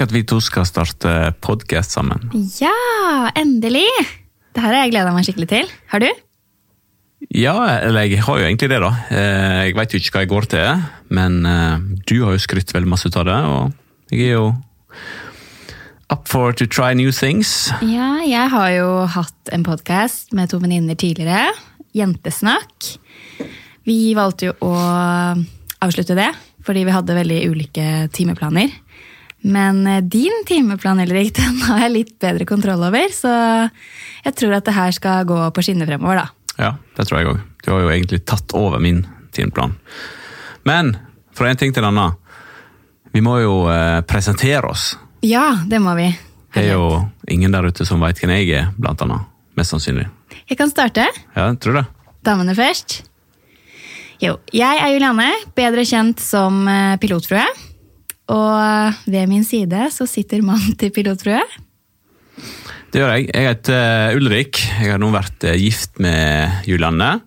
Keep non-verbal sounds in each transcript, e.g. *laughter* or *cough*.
Tenk at vi to skal starte podkast sammen. Ja, endelig! Det her har jeg gleda meg skikkelig til. Har du? Ja, eller jeg har jo egentlig det, da. Eh, Jeg veit jo ikke hva jeg går til, men eh, du har jo skrytt veldig masse ut av det, og jeg er jo up for to try new things. Ja, jeg har jo hatt en podkast med to venninner tidligere. Jentesnakk. Vi valgte jo å avslutte det, fordi vi hadde veldig ulike timeplaner. Men eh, din timeplan Ulrik, *laughs* den har jeg litt bedre kontroll over, så jeg tror at det her skal gå på skinner fremover, da. Ja, det tror jeg òg. Du har jo egentlig tatt over min timeplan. Men fra en ting til en annen. Vi må jo eh, presentere oss. Ja, det må vi. Det er jo ingen der ute som veit hvem jeg er, blant annet. Mest sannsynlig. Jeg kan starte. Ja, tror det. Damene først. Jo, jeg er Juliane, bedre kjent som eh, pilotfrue. Og ved min side så sitter mannen til pilotfrue. Det gjør jeg. Jeg heter eh, Ulrik. Jeg har nå vært eh, gift med Julianne.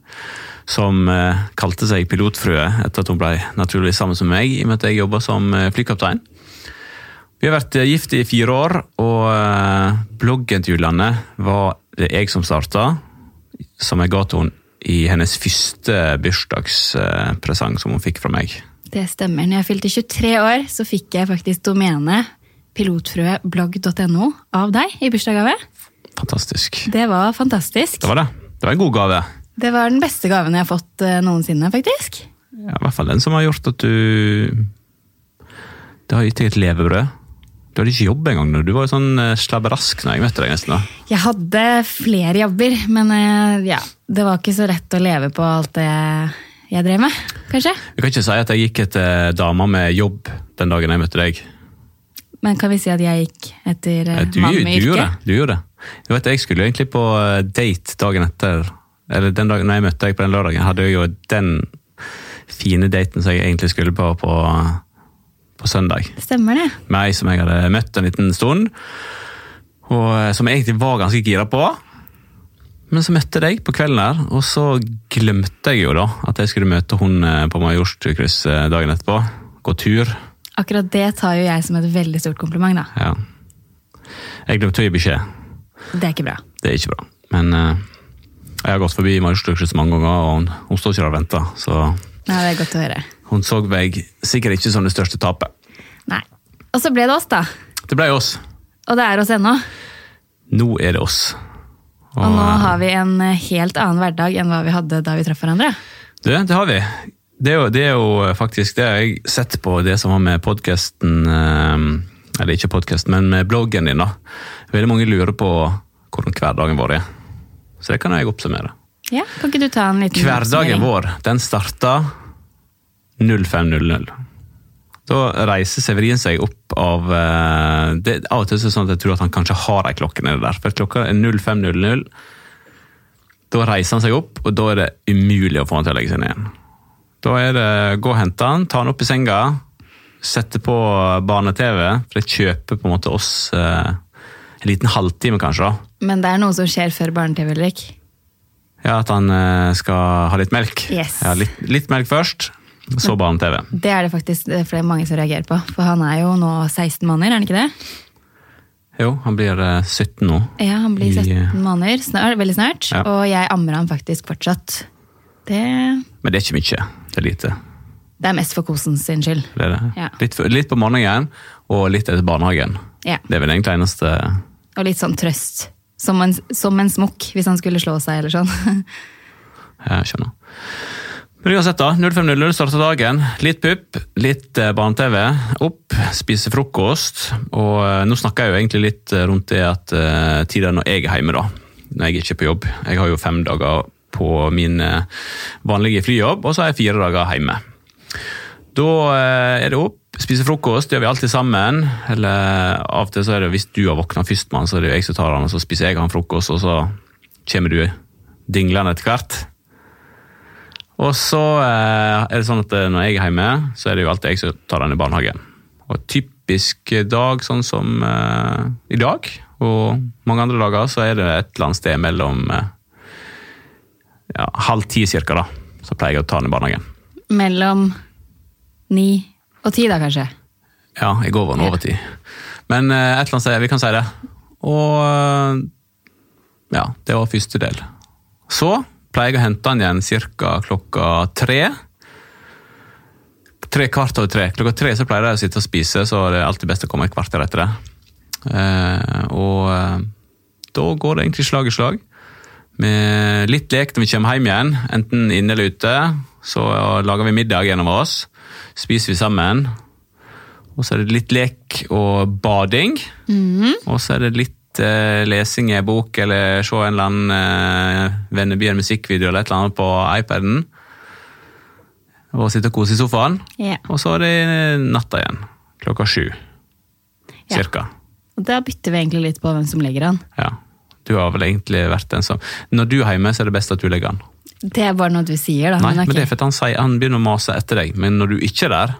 Som eh, kalte seg pilotfrue etter at hun ble naturligvis sammen med meg, i og med at jeg jobba som eh, flykaptein. Vi har vært eh, gift i fire år, og eh, bloggen til Julianne var det jeg som starta. Som jeg ga til henne i hennes første bursdagspresang som hun fikk fra meg. Det stemmer. Når jeg fylte 23 år, så fikk jeg faktisk domenet pilotfrueblogg.no av deg i bursdagsgave. Fantastisk. Det var fantastisk. Det var det. Det var en god gave. Det var den beste gaven jeg har fått eh, noensinne, faktisk. Ja, I hvert fall den som har gjort at du Det har gitt deg et levebrød. Du hadde ikke jobb engang. Du var jo sånn eh, slabberask når jeg møtte deg. nesten da. Jeg hadde flere jobber, men eh, ja, det var ikke så lett å leve på alt det jeg drev med, kanskje. Vi kan ikke si at jeg gikk etter damer med jobb den dagen jeg møtte deg. Men kan vi si at jeg gikk etter ja, Du, mann med yrke? Du gjorde det. Du vet, Jeg skulle egentlig på eh, date dagen etter. Eller den dagen jeg møtte deg på den lørdagen, hadde jeg jo den fine daten som jeg egentlig skulle på på, på søndag. Stemmer det. Med ei som jeg hadde møtt en liten stund, og eh, som jeg egentlig var ganske gira på. Men så møtte jeg deg på kvelden der, og så glemte jeg jo da at jeg skulle møte hun eh, på Majorstukryss eh, dagen etterpå. Gå tur. Akkurat det tar jo jeg som et veldig stort kompliment, da. Ja. Jeg glemte å gi beskjed. Det er ikke bra. Det er ikke bra. Men uh, jeg har gått forbi Majorstukryss mange ganger, og hun, hun står ikke der og venter. Så Nei, det er godt å høre. hun så meg sikkert ikke som det største tapet. Nei. Og så ble det oss, da. Det ble oss. Og det er oss ennå. Nå er det oss. Og nå har vi en eh, helt annen hverdag enn hva vi hadde da vi traff hverandre. Det, det har vi. Det er, jo, det er jo faktisk det har jeg sett på det som var med podkasten Eller ikke podkasten, men med bloggen din. da. Veldig mange lurer på hvordan hverdagen vår er. Så det kan jeg oppsummere. Ja, Kan ikke du ta en liten Hverdagen vår den starta 05.00. Da reiser Severin seg opp av eh, det, Av og til er det sånn at jeg tror at han kanskje har ei klokke nede der. For klokka er 05.00. Da reiser han seg opp, og da er det umulig å få han til å legge seg ned igjen. Da er det gå og hente han, ta han opp i senga, sette på barne-TV. For det kjøper på en måte oss eh, en liten halvtime, kanskje. da. Men det er noe som skjer før barne-TV, Ulrik. Ja, At han eh, skal ha litt melk. Yes. Ja, litt, litt melk først, så barne-TV. Det er det faktisk det er mange som reagerer på. For han er jo nå 16 måneder, er han ikke det? Jo, han blir eh, 17 nå. Ja, han blir I, 17 måneder, snart, veldig snart. Ja. Og jeg ammer han faktisk fortsatt. Det, Men det er ikke mye. Det er lite. det er mest for kosen sin skyld. Det det. Ja. Litt, litt på morgenen og litt etter barnehagen. Ja. Det er vel egentlig eneste Og litt sånn trøst. Som en, som en smokk, hvis han skulle slå seg eller sånn. *laughs* Jeg skjønner. Men uansett, da. 05.00 starter dagen. Litt pupp, litt eh, barne-TV. Opp, spise frokost. Og eh, nå snakker jeg jo egentlig litt eh, rundt det at uh, tida når jeg er hjemme, da. Når jeg ikke er på jobb. Jeg har jo fem dager på min vanlige flyjobb, og så har jeg fire dager hjemme. Da er det opp, spise frokost, det gjør vi alltid sammen. Eller av og til så er det hvis du har våkna først, så er det jo jeg som tar han, og så spiser jeg han frokost, og så kommer du dinglende etter hvert. Og så eh, er det sånn at eh, når jeg er hjemme, så er det jo alltid jeg som tar den i barnehagen. Og typisk dag sånn som eh, i dag, og mange andre dager, så er det et eller annet sted mellom ja, halv ti cirka, da. Så pleier jeg å ta den i barnehagen. Mellom ni og ti, da kanskje. Ja, jeg går over en overtid. Men eh, et eller annet sted, vi kan si det. Og ja, det var første del. Så pleier jeg å hente han igjen ca. klokka tre. Tre kvart over tre. Klokka tre så pleier jeg å sitte og spise, så det er alltid best å komme et kvarter etter det. Eh, og eh, da går det egentlig slag i slag. Med litt lek når vi kommer hjem igjen, enten inne eller ute. Så lager vi middag gjennom oss. Spiser vi sammen. Og så er det litt lek og bading. Og så er det litt lesing i en bok eller se en eller annen eh, Vennebyen musikkvideo eller et eller annet på iPaden. Og sitte og kose i sofaen. Yeah. Og så er det natta igjen. Klokka sju. Ja. Cirka. Og da bytter vi egentlig litt på hvem som legger an. Ja. Du har vel egentlig vært den som Når du er hjemme, så er det best at du legger an. Det er bare noe du sier, da. Nei, men okay. men det er fordi han, sier, han begynner å mase etter deg, men når du ikke er der,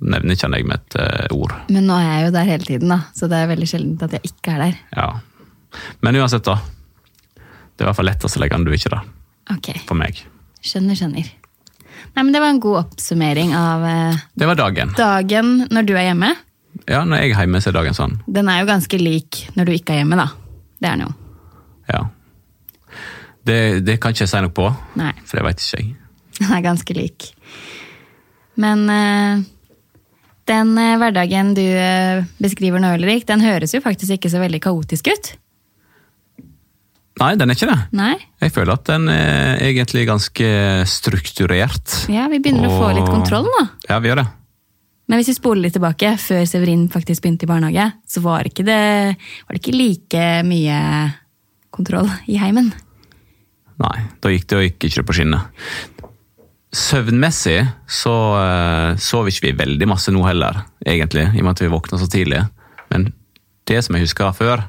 nevner ikke han deg med et eh, ord. Men nå er jeg jo der hele tiden, da. Så det er veldig sjeldent at jeg ikke er der. Ja. Men uansett, da. Det er i hvert fall lettest å legge an du ikke er der. Ok, For meg. skjønner, skjønner. Nei, men Det var en god oppsummering av eh, Det var dagen. dagen når du er hjemme. Ja, når jeg er hjemme, så er dagen sånn. Den er jo ganske lik når du ikke er hjemme, da. Det er den jo. Ja. Det, det kan ikke jeg si noe på, Nei, for det vet ikke jeg. den er ganske lik. Men eh, den eh, hverdagen du eh, beskriver nå, Ulrik, den høres jo faktisk ikke så veldig kaotisk ut. Nei, den er ikke det. Nei? Jeg føler at den er egentlig ganske strukturert. Ja, vi begynner å få litt kontroll nå. Ja, vi gjør det. Men hvis vi spoler litt tilbake, før Severin faktisk begynte i barnehage, så var, ikke det, var det ikke like mye kontroll i heimen. Nei, da gikk det, gikk ikke på skinner. Søvnmessig så uh, sov ikke vi veldig masse nå heller, egentlig, i og med at vi våkna så tidlig. Men det som jeg husker før,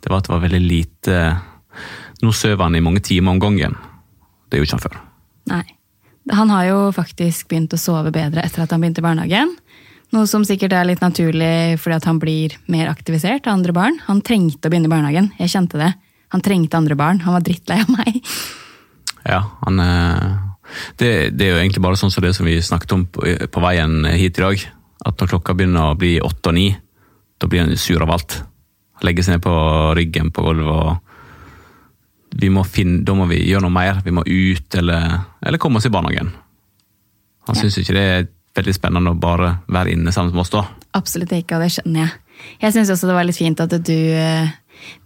det var at det var veldig lite Nå sover han i mange timer om gangen. Det gjorde ikke han før. Nei. Han har jo faktisk begynt å sove bedre etter at han begynte i barnehagen. Noe som sikkert er litt naturlig fordi at han blir mer aktivisert av andre barn. Han trengte å begynne i barnehagen. Jeg kjente det. Han trengte andre barn. Han var drittlei av meg. Ja, han eh, det, det er jo egentlig bare sånn som det som vi snakket om på, på veien hit i dag. At når klokka begynner å bli åtte og ni, da blir han sur av alt. Legge seg ned på ryggen på gulvet og vi må finne, Da må vi gjøre noe mer. Vi må ut, eller, eller komme oss i barnehagen. Han Ja. syns ikke det er veldig spennende å bare være inne sammen med oss da. Absolutt ikke, og det skjønner jeg. Jeg syns også det var litt fint at du,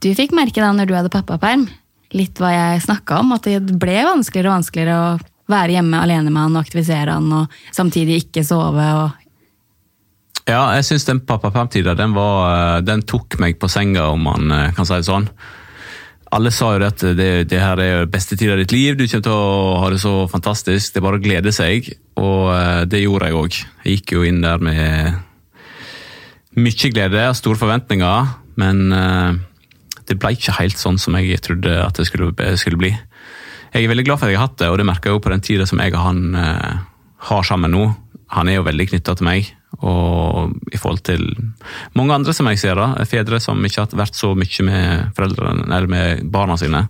du fikk merke da når du hadde pappaperm, litt hva jeg snakka om. At det ble vanskeligere og vanskeligere å være hjemme alene med han og aktivisere han, og samtidig ikke sove. og Ja, jeg syns den pappapermtida, den, var, den tok meg på senga, om man eh, kan si det sånn. Alle sa jo at det, det her er beste tida i ditt liv, du kommer til å ha det så fantastisk. Det er bare å glede seg, og eh, det gjorde jeg òg. Jeg gikk jo inn der med mye glede og store forventninger, men eh, det ble ikke helt sånn som jeg trodde at det skulle, skulle bli. Jeg er veldig glad for at jeg har hatt det, og det merker jeg jo på den tida som jeg og han eh, har sammen nå. Han er jo veldig knytta til meg, og i forhold til mange andre som jeg ser, da, fedre som ikke har vært så mye med foreldrene, eller med barna sine,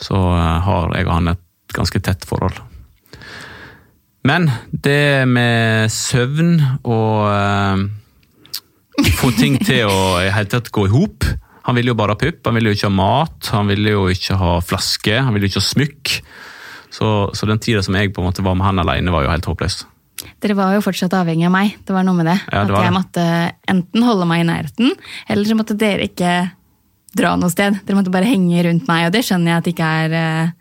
så eh, har jeg og han et ganske tett forhold. Men det med søvn og eh, få ting til å i hele tatt gå i hop Han ville jo bare ha pupp, han ville jo ikke ha mat, han ville jo ikke ha flaske, han ville jo ikke ha smykk. Så, så den tida som jeg på en måte var med han alene, var jo helt håpløs. Dere var jo fortsatt avhengig av meg. Det var noe med det. Ja, det at jeg det. måtte enten holde meg i nærheten, eller så måtte dere ikke dra noe sted. Dere måtte bare henge rundt meg, og det skjønner jeg at det ikke er eh,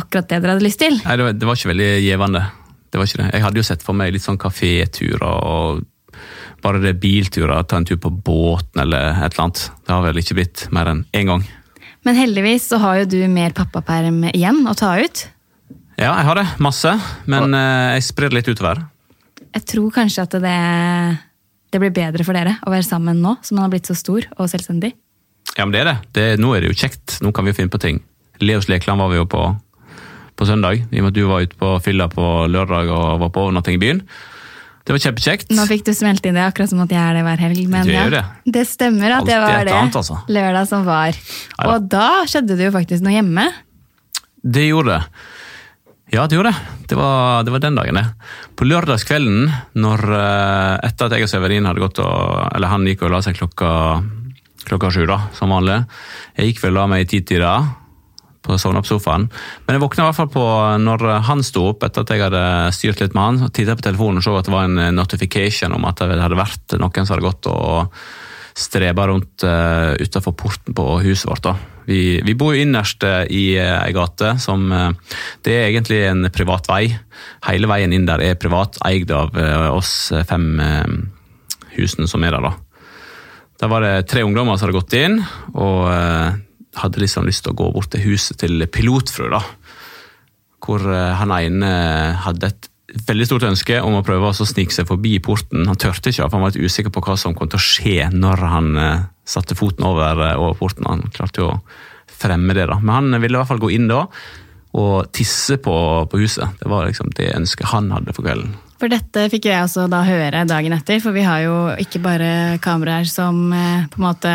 akkurat det dere hadde lyst til. Nei, det var, det var ikke veldig gjevende. Det var ikke det. Jeg hadde jo sett for meg litt sånn kaféturer og bare det bilturer, ta en tur på båten eller et eller annet. Det har vel ikke blitt mer enn én gang. Men heldigvis så har jo du mer pappaperm igjen å ta ut. Ja, jeg har det. Masse. Men eh, jeg sprer det litt utover. Jeg tror kanskje at det, det blir bedre for dere å være sammen nå som man har blitt så stor og selvstendig. Ja, men det er det. det. Nå er det jo kjekt. Nå kan vi finne på ting. Leos Lekeland var vi jo på på søndag, i og med at du var ute på fylla på lørdag og var på overnatting i byen. Det var kjempekjekt. Nå fikk du smelt inn det, akkurat som at jeg er det hver helg. Men det, ja, det. stemmer at Alt det var det annet, altså. lørdag som var. Ja. Og da skjedde det jo faktisk noe hjemme. Det gjorde det. Ja, det gjorde det. Det var, det var den dagen, det. På lørdagskvelden, når, eh, etter at jeg og Severin hadde gått og Eller han gikk og la seg klokka, klokka sju, da, som vanlig. Jeg gikk vel og la meg i titida på sovna på sofaen. Men jeg våkna i hvert fall på når han sto opp etter at jeg hadde styrt litt med han. Titta på telefonen og så at det var en notification om at det hadde vært noen som hadde gått og streba rundt uh, utafor porten på huset vårt. da. Vi, vi bor jo innerst uh, i ei gate som Det er egentlig en privat vei. Hele veien inn der er privat, eid av oss fem husene som er der. da. Der var det tre ungdommer som hadde gått inn, og hadde liksom lyst til å gå bort til huset til pilotfru, da. Hvor han ene hadde et veldig stort ønske om å prøve å snike seg forbi porten. Han tørte ikke, for han var litt usikker på hva som kom til å skje når han uh, satte foten over, uh, over, porten. Han klarte jo å fremme det, da. Men han ville i hvert fall gå inn da og tisse på, på huset. Det var liksom det ønsket han hadde for kvelden. For dette fikk jeg også da høre dagen etter, for vi har jo ikke bare kameraer som på en måte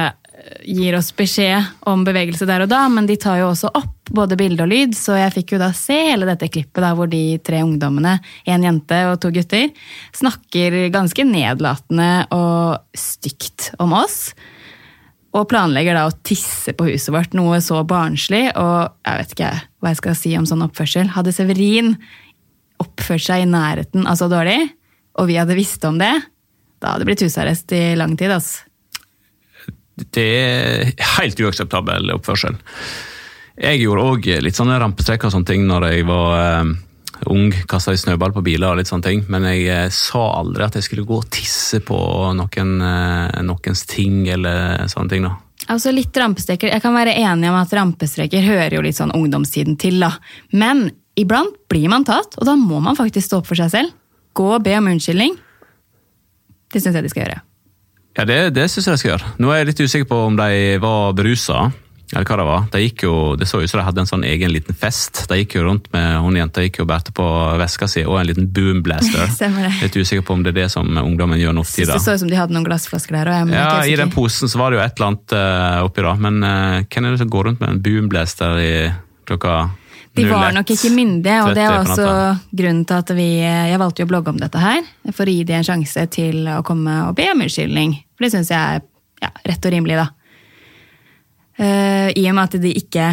gir oss beskjed om bevegelse der og da, men de tar jo også opp både bilde og lyd, så jeg fikk jo da se hele dette klippet da, hvor de tre ungdommene, en jente og to gutter, snakker ganske nedlatende og stygt om oss. Og planlegger da å tisse på huset vårt, noe så barnslig. Og jeg vet ikke hva jeg skal si om sånn oppførsel. Hadde Severin oppført seg i nærheten av så dårlig, og vi hadde visst om det, da hadde det blitt husarrest i lang tid. altså det er helt uakseptabel oppførsel. Jeg gjorde òg litt sånne rampestrekk og sånne ting når jeg var eh, ung. Kasta i snøball på biler og litt sånne ting. Men jeg eh, sa aldri at jeg skulle gå og tisse på noen, eh, noens ting eller sånne ting. da. Altså litt rampestreker. Jeg kan være enig om at rampestreker hører jo litt sånn ungdomstiden til. da. Men iblant blir man tatt, og da må man faktisk stå opp for seg selv. Gå og be om unnskyldning. Det syns jeg de skal gjøre. Ja, Det, det syns jeg de skal gjøre. Nå er jeg litt usikker på om de var berusa. Eller hva det var. De gikk jo, det så ut som de hadde en sånn egen liten fest. De gikk jo rundt med, Hun jenta gikk jo og bærte på veska si og en liten boomblaster. *laughs* Litt usikker på om det er det som ungdommen gjør nå for tida. Det så ut som de hadde noen glassflasker der. Og ja, I den posen så var det jo et eller annet uh, oppi da. Men uh, hvem er det som går rundt med en boomblaster i klokka de var nok ikke myndige, og det er også grunnen til at vi Jeg valgte jo å blogge om dette her, for å gi dem en sjanse til å komme og be om unnskyldning. For det syns jeg er ja, rett og rimelig, da. Uh, I og med at de ikke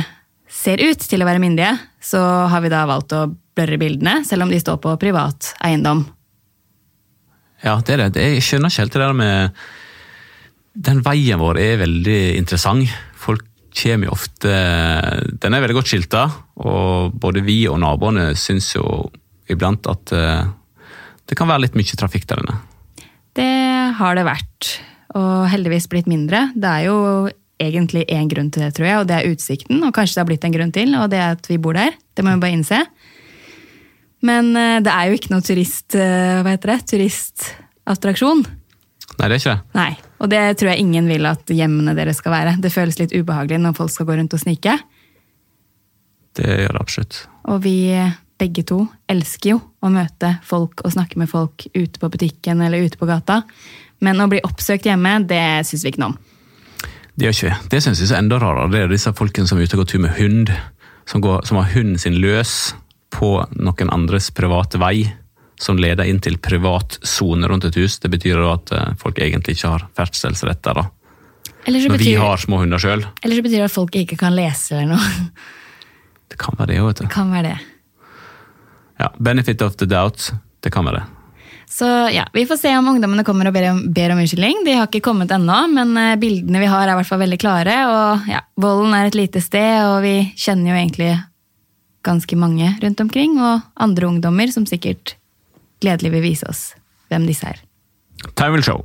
ser ut til å være myndige, så har vi da valgt å blørre bildene, selv om de står på privat eiendom. Ja, det er det. Jeg skjønner ikke helt det der med Den veien vår er veldig interessant. Folk kommer jo ofte Den er veldig godt skilta, og både vi og naboene syns jo iblant at eh, det kan være litt mye trafikk der inne. Det har det vært, og heldigvis blitt mindre. Det er jo egentlig én grunn til det, tror jeg, og det er utsikten. Og kanskje det har blitt en grunn til, og det er at vi bor der. Det må vi bare innse. Men eh, det er jo ikke noe turist, eh, hva heter det, turistattraksjon. Nei, det er ikke det. Nei, Og det tror jeg ingen vil at hjemmene deres skal være. Det føles litt ubehagelig når folk skal gå rundt og snike. Det gjør det absolutt. Og vi begge to elsker jo å møte folk og snakke med folk ute på butikken eller ute på gata. Men å bli oppsøkt hjemme, det syns vi ikke noe om. Det gjør ikke vi. Det syns vi er enda rarere. Det er disse folkene som er ute og går tur med hund. Som, går, som har hunden sin løs på noen andres private vei som leder inn til privat sone rundt et hus. Det betyr at eh, folk egentlig ikke har ferdselsrett der. da. Når betyr, vi har små hunder sjøl. Eller så betyr det at folk ikke kan lese eller noe. Det kan være det òg, vet du. Det kan være det. Ja, Benefit of the doubt. Det kan være det. Så ja, Vi får se om ungdommene kommer og ber om, ber om unnskyldning. De har ikke kommet ennå, men eh, bildene vi har er i hvert fall veldig klare. og ja, Volden er et lite sted, og vi kjenner jo egentlig ganske mange rundt omkring. Og andre ungdommer som sikkert gledelig vil vise oss hvem disse er. Time will show.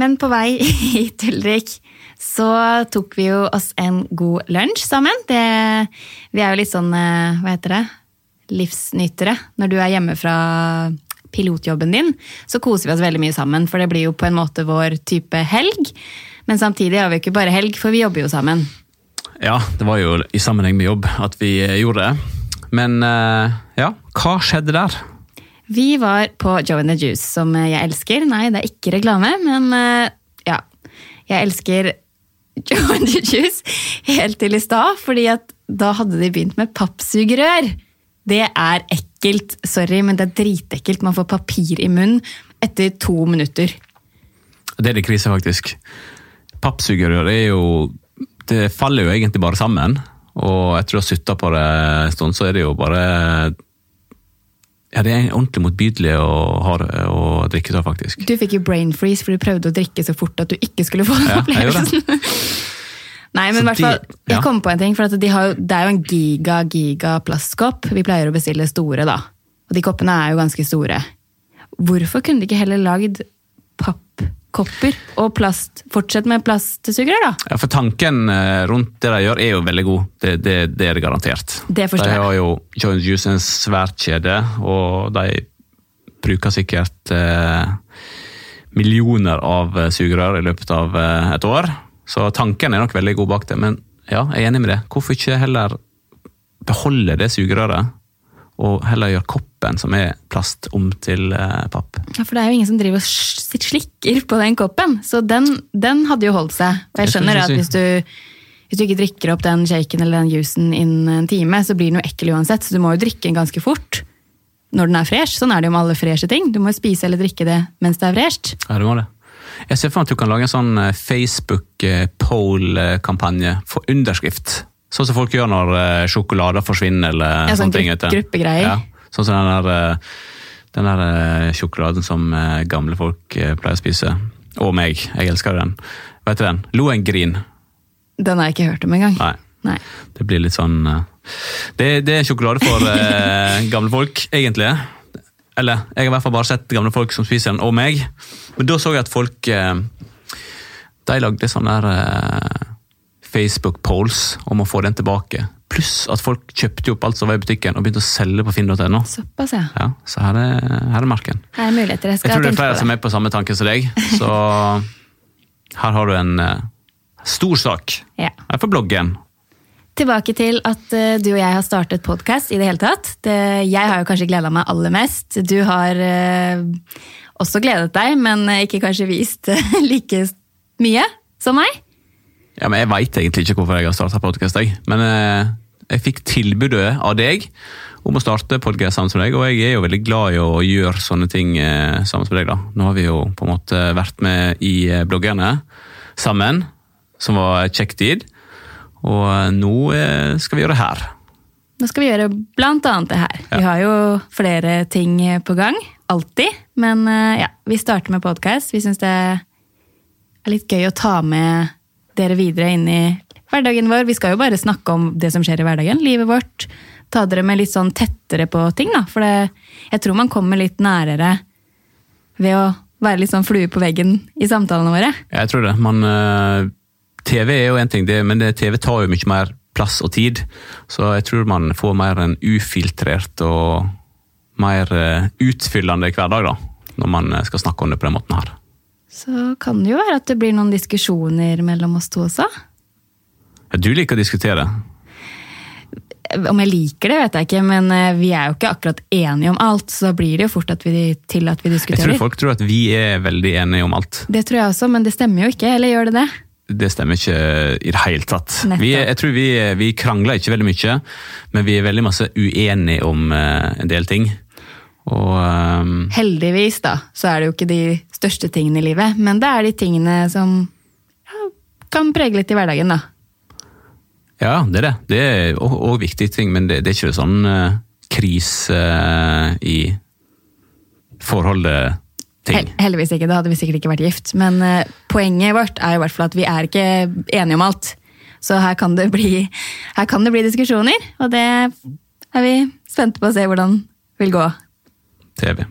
Men på vei *laughs* hit, Ulrik, så tok vi jo oss en god lunsj sammen. Det, vi er jo litt sånn, eh, hva heter det, livsnytere. Når du er hjemme fra pilotjobben din, så koser vi oss veldig mye sammen. For det blir jo på en måte vår type helg. Men samtidig har vi ikke bare helg, for vi jobber jo sammen. Ja, det var jo i sammenheng med jobb at vi gjorde det. Men eh, ja, hva skjedde der? Vi var på Joe and the Juice, som jeg elsker. Nei, det er ikke reklame, men eh, ja. Jeg elsker *laughs* Joe and the Juice helt til i stad, fordi at da hadde de begynt med pappsugerør. Det er ekkelt. Sorry, men det er dritekkelt. Man får papir i munnen etter to minutter. Det er det krise, faktisk. Pappsugerør er jo Det faller jo egentlig bare sammen. Og etter å ha sutta på det en stund, så er det jo bare Ja, det er ordentlig motbydelig å, å drikke det, faktisk. Du fikk jo brain freeze for du prøvde å drikke så fort at du ikke skulle få den Ja, opplevelsen. Nei, men hvert fall, jeg ja. kom på en ting, for at de har, jo- det er jo en giga, giga plastkopp. Vi pleier å bestille store, da. Og de koppene er jo ganske store. Hvorfor kunne de ikke heller lagd pappkopper og plast? Fortsett med plastsugerør, da. Ja, for tanken eh, rundt det de gjør, er jo veldig god. Det, det, det er det garantert. Det forstår jeg. de har jo Joint Juice en svært kjede, og de bruker sikkert eh, millioner av eh, sugerør i løpet av eh, et år. Så tanken er nok veldig god bak det. Men ja, jeg er enig med det. Hvorfor ikke heller beholde det sugerøret, og heller gjøre koppen som er plast, om til eh, papp? Ja, For det er jo ingen som driver og slikker på den koppen, så den, den hadde jo holdt seg. Og jeg skjønner at hvis du, hvis du ikke drikker opp den shaken eller den juicen innen en time, så blir den jo ekkel uansett, så du må jo drikke den ganske fort når den er fresh. Sånn er det jo med alle freshe ting. Du må jo spise eller drikke det mens det er fresht. Ja, du må det. Jeg ser for meg at du kan lage en sånn eh, Facebook-poll-kampanje for underskrift. Sånn som folk gjør når eh, sjokolader forsvinner eller Ja, sånn sånne ting. gruppegreier. Ja, sånn som den der, eh, den der eh, sjokoladen som eh, gamle folk eh, pleier å spise. Og meg. Jeg elsker den. Vet du den? Lohengrin. Den har jeg ikke hørt om engang. Nei. Nei. Det blir litt sånn eh, Det, det er sjokolade for eh, *laughs* gamle folk, egentlig. Eller jeg har i hvert fall bare sett gamle folk som spiser den, og meg. Men da så jeg at folk eh, De lagde sånne der eh, Facebook-polls om å få den tilbake. Pluss at folk kjøpte opp alt som var i butikken og begynte å selge på finn.no. Såpass, ja. Ja, så her er, her er marken. Her er muligheter. Jeg Jeg tror det er flere som er på samme tanke som deg, så *laughs* her har du en eh, stor sak. Ja. Her for bloggen. Tilbake til at eh, du og jeg har startet podkast i det hele tatt. Jeg har jo kanskje gleda meg aller mest. Du har eh, også gledet deg, men ikke kanskje vist eh, *laughs* like mye som meg. Ja, men Jeg veit egentlig ikke hvorfor jeg har starta podkast, men jeg fikk tilbudet av deg om å starte podkast sammen med deg, og jeg er jo veldig glad i å gjøre sånne ting sammen med deg. da. Nå har vi jo på en måte vært med i bloggerne sammen, som var kjekk tid, og eh, nå eh, skal vi gjøre det her. Nå skal vi gjøre blant annet det her. Vi har jo flere ting på gang. Alltid. Men eh, ja, vi starter med podkast. Vi syns det er litt gøy å ta med dere videre inn i hverdagen vår. Vi skal jo bare snakke om det som skjer i hverdagen, livet vårt. Ta dere med litt sånn tettere på ting, da. For det, jeg tror man kommer litt nærere ved å være litt sånn flue på veggen i samtalene våre. Jeg tror det. Man, TV er jo en ting, det, men det, TV tar jo mye mer plass og tid. Så jeg tror man får mer en ufiltrert og mer eh, utfyllende hverdag da, når man eh, skal snakke om det på den måten her. Så kan det jo være at det blir noen diskusjoner mellom oss to også. Ja, Du liker å diskutere. Om jeg liker det, vet jeg ikke, men eh, vi er jo ikke akkurat enige om alt. Så da blir det jo fort at vi, til at vi diskuterer. Jeg tror folk tror at vi er veldig enige om alt. Det tror jeg også, men det stemmer jo ikke. Eller gjør det det? Det stemmer ikke i det hele tatt. Vi, jeg tror vi, vi krangler ikke veldig mye, men vi er veldig masse uenige om eh, en del ting. Og um... Heldigvis, da, så er det jo ikke de største tingene i livet. Men det er de tingene som ja, kan prege litt i hverdagen, da. Ja, det er det. Det er òg viktige ting, men det, det er ikke sånn uh, krise uh, i forholdet ting. Hel heldigvis ikke, da hadde vi sikkert ikke vært gift. Men eh, poenget vårt er i hvert fall at vi er ikke enige om alt. Så her kan det bli, her kan det bli diskusjoner, og det er vi spente på å se hvordan vil gå. TV.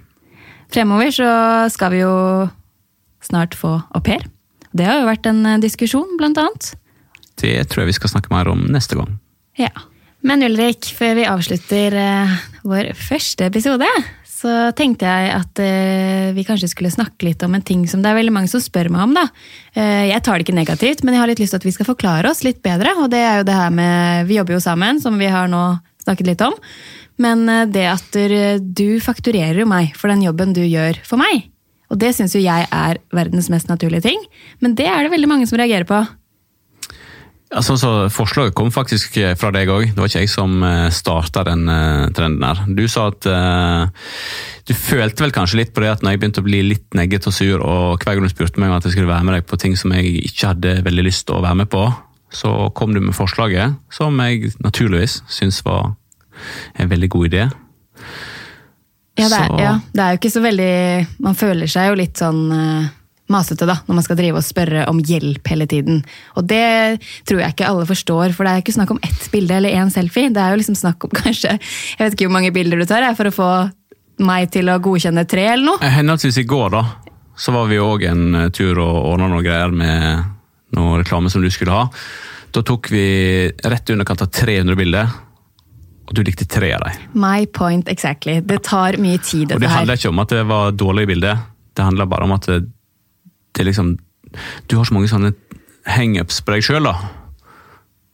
Fremover så skal vi jo snart få au pair. Det har jo vært en eh, diskusjon, blant annet. Det tror jeg vi skal snakke mer om neste gang. Ja. Men Ulrik, før vi avslutter eh, vår første episode, så tenkte jeg at eh, vi kanskje skulle snakke litt om en ting som det er veldig mange som spør meg om. da. Eh, jeg tar det ikke negativt, men jeg har litt lyst til at vi skal forklare oss litt bedre. Og det er jo det her med Vi jobber jo sammen, som vi har nå snakket litt om. Men eh, det at eh, du fakturerer jo meg for den jobben du gjør for meg. Og det syns jo jeg er verdens mest naturlige ting. Men det er det veldig mange som reagerer på. Altså, så Forslaget kom faktisk fra deg òg. Det var ikke jeg som starta den uh, trenden her. Du sa at uh, du følte vel kanskje litt på det at når jeg begynte å bli litt negget og sur, og hver gang du spurte meg om at jeg skulle være med deg på ting som jeg ikke hadde veldig lyst til å være med på, så kom du med forslaget, som jeg naturligvis syns var en veldig god idé. Ja det, er, ja, det er jo ikke så veldig Man føler seg jo litt sånn uh masete da, når man skal drive og spørre om hjelp hele tiden. Og det tror jeg ikke alle forstår, for det er ikke snakk om ett bilde eller én selfie. Det er jo liksom snakk om *laughs* kanskje Jeg vet ikke hvor mange bilder du tar for å få meg til å godkjenne tre eller noe. Eh, henholdsvis i går, da, så var vi òg en eh, tur og ordna noe greier med noe reklame som du skulle ha. Da tok vi rett i underkant av 300 bilder. Og du likte tre av dem. My point exactly. Det tar mye tid. dette her. Og Det handler ikke om at det var dårlige bilder. Det handler bare om at det, det liksom Du har så mange sånne hangups på deg sjøl, da.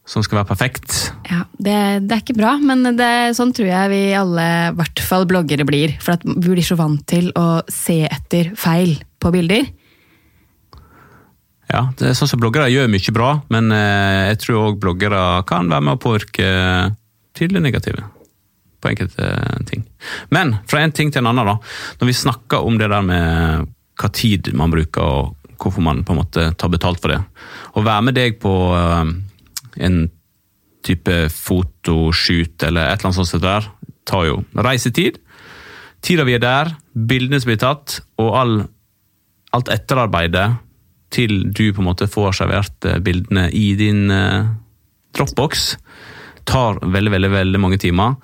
Som skal være perfekt. Ja, det, det er ikke bra, men det, sånn tror jeg vi alle, i hvert fall bloggere, blir. For at vi blir så vant til å se etter feil på bilder. Ja, det er sånn som bloggere gjør mye bra, men eh, jeg tror òg bloggere kan være med å påvirke til det negative. På enkelte ting. Men fra en ting til en annen, da. Når vi snakker om det der med hva tid man bruker, og hvorfor man på en måte tar betalt for det. Å være med deg på uh, en type fotoshoot eller et eller annet sånt der, tar jo reisetid. Tida vi er der, bildene som blir tatt, og all, alt etterarbeidet til du på en måte får servert eh, bildene i din uh, Dropbox, tar veldig, veldig, veldig mange timer.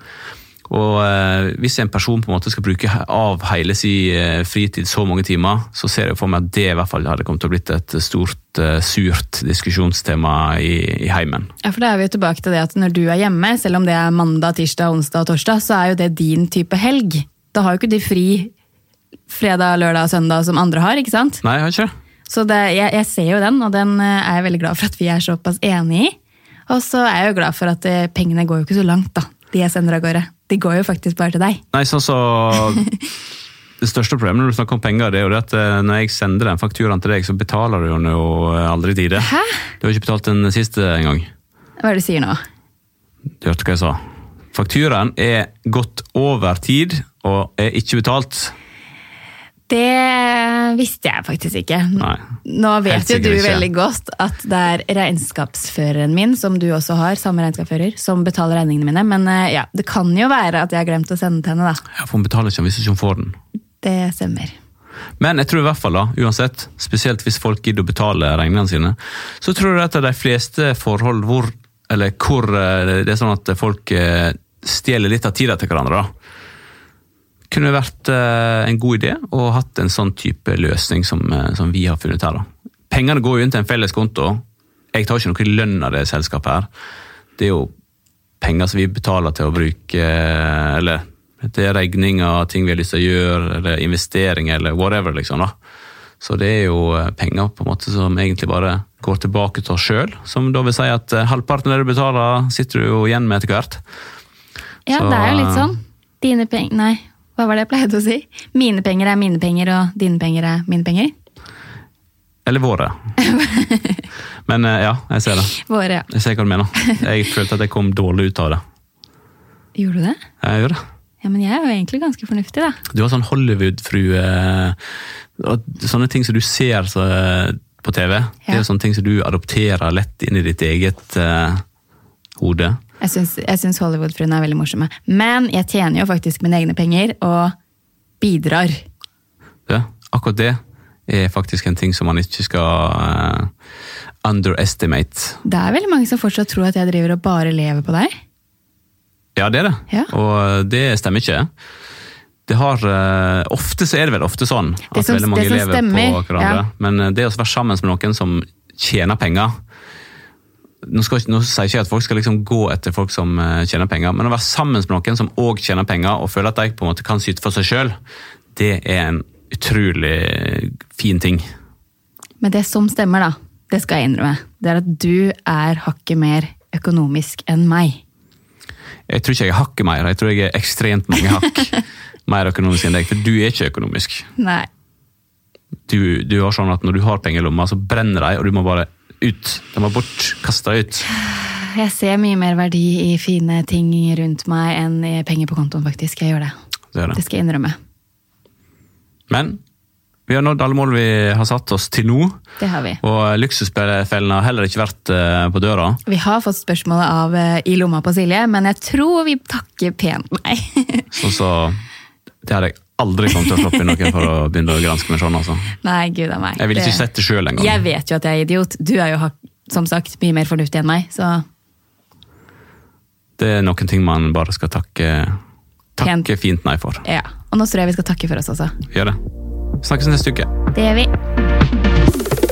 Og eh, Hvis en person på en måte skal bruke av hele sin eh, fritid så mange timer, så ser jeg for meg at det i hvert fall hadde kommet til å blitt et stort, eh, surt diskusjonstema i, i heimen. Ja, for da er vi jo tilbake til det at Når du er hjemme, selv om det er mandag, tirsdag, onsdag og torsdag, så er jo det din type helg. Da har jo ikke de fri fredag, lørdag og søndag som andre har, ikke sant? Nei, jeg har ikke det. Så det, jeg, jeg, ser jo den, og den eh, er jeg veldig glad for at vi er såpass enige i. Og så er jeg jo glad for at pengene går jo ikke så langt, da, de jeg sender av gårde. De går jo faktisk bare til deg. Nei, sånn så Det største problemet når du snakker om penger, det er jo det at eh, når jeg sender den fakturaen til deg, så betaler du den jo aldri i tide. Hæ? Du har ikke betalt den siste engang. Hva er det du sier nå? Du hørte hva jeg sa. Fakturaen er gått over tid og er ikke betalt. Det visste jeg faktisk ikke. Nei, Nå vet jo du ikke. veldig godt at det er regnskapsføreren min, som du også har, samme regnskapsfører, som betaler regningene mine. Men eh, ja, det kan jo være at jeg har glemt å sende til henne, da. Ja, For hun betaler ikke hvis ikke hun får den. Det stemmer. Men jeg tror i hvert fall da, uansett, spesielt hvis folk gidder å betale regningene sine, så tror jeg at de fleste forhold hvor, eller hvor eh, det er sånn at folk eh, stjeler litt av tida til hverandre. da kunne vært eh, en god idé å hatt en sånn type løsning som, eh, som vi har funnet her. Da. Pengene går jo inn til en felles konto. Jeg tar ikke noe lønn av det selskapet her. Det er jo penger som vi betaler til å bruke, eh, eller er regninger, ting vi har lyst til å gjøre, eller investeringer, eller whatever. liksom da. Så det er jo penger på en måte som egentlig bare går tilbake til oss sjøl. Som da vil si at halvparten av det du betaler, sitter du jo igjen med etter hvert. Ja, Så, det er jo litt sånn. Dine penger Nei, hva var det jeg pleide å si? Mine penger er mine penger, og dine penger er mine penger? Eller våre. *laughs* Men eh, ja, jeg ser det. Våre, ja. Jeg ser hva du mener. Jeg følte at jeg kom dårlig ut av det. Gjorde du det? Jeg gjør det. Ja, Men jeg er jo egentlig ganske fornuftig, da. Du har sånn Hollywood-frue Sånne ting som du ser på TV. Ja. Det er jo sånne ting som du adopterer lett inn i ditt eget uh, hode. Jeg syns Hollywood-fruene er veldig morsomme. Men jeg tjener jo faktisk mine egne penger og bidrar. Ja, akkurat det er faktisk en ting som man ikke skal uh, underestimate. Det er veldig mange som fortsatt tror at jeg driver og bare lever på deg. Ja, det er det. Ja. Og det stemmer ikke. Det har, uh, ofte så er det vel ofte sånn at som, veldig mange lever stemmer. på hverandre. Ja. Men det å være sammen med noen som tjener penger, nå, skal, nå, sier ikke jeg at folk skal liksom gå etter folk som uh, tjener penger, men å være sammen med noen som òg tjener penger, og føle at de på en måte kan syte for seg sjøl, det er en utrolig fin ting. Men det som stemmer, da, det skal jeg innrømme, det er at du er hakket mer økonomisk enn meg. Jeg tror ikke jeg er hakket mer, jeg tror jeg er ekstremt mange hakk *laughs* mer økonomisk enn deg, for du er ikke økonomisk. Nei. Du, du har sånn at når du har penger i lomma, så brenner de, og du må bare ut. De var bortkasta ut. Jeg ser mye mer verdi i fine ting rundt meg enn i penger på kontoen, faktisk. Jeg gjør det. Det Det skal jeg innrømme. Men vi har nådd alle mål vi har satt oss til nå. Det har vi. Og luksusfellen har heller ikke vært eh, på døra. Vi har fått spørsmålet av eh, i lomma på Silje, men jeg tror vi takker pent nei. Så, så det hadde jeg aldri kommet til å floppe noen for å begynne å granske meg sånn. altså. nei, gud av meg. Jeg ville ikke sett det sjøl engang. Jeg vet jo at jeg er idiot. Du er jo som sagt mye mer fornuftig enn meg, så Det er noen ting man bare skal takke, takke fint nei for. ja. Og nå tror jeg vi skal takke for oss også. Gjør det. Snakkes neste uke. Det gjør vi.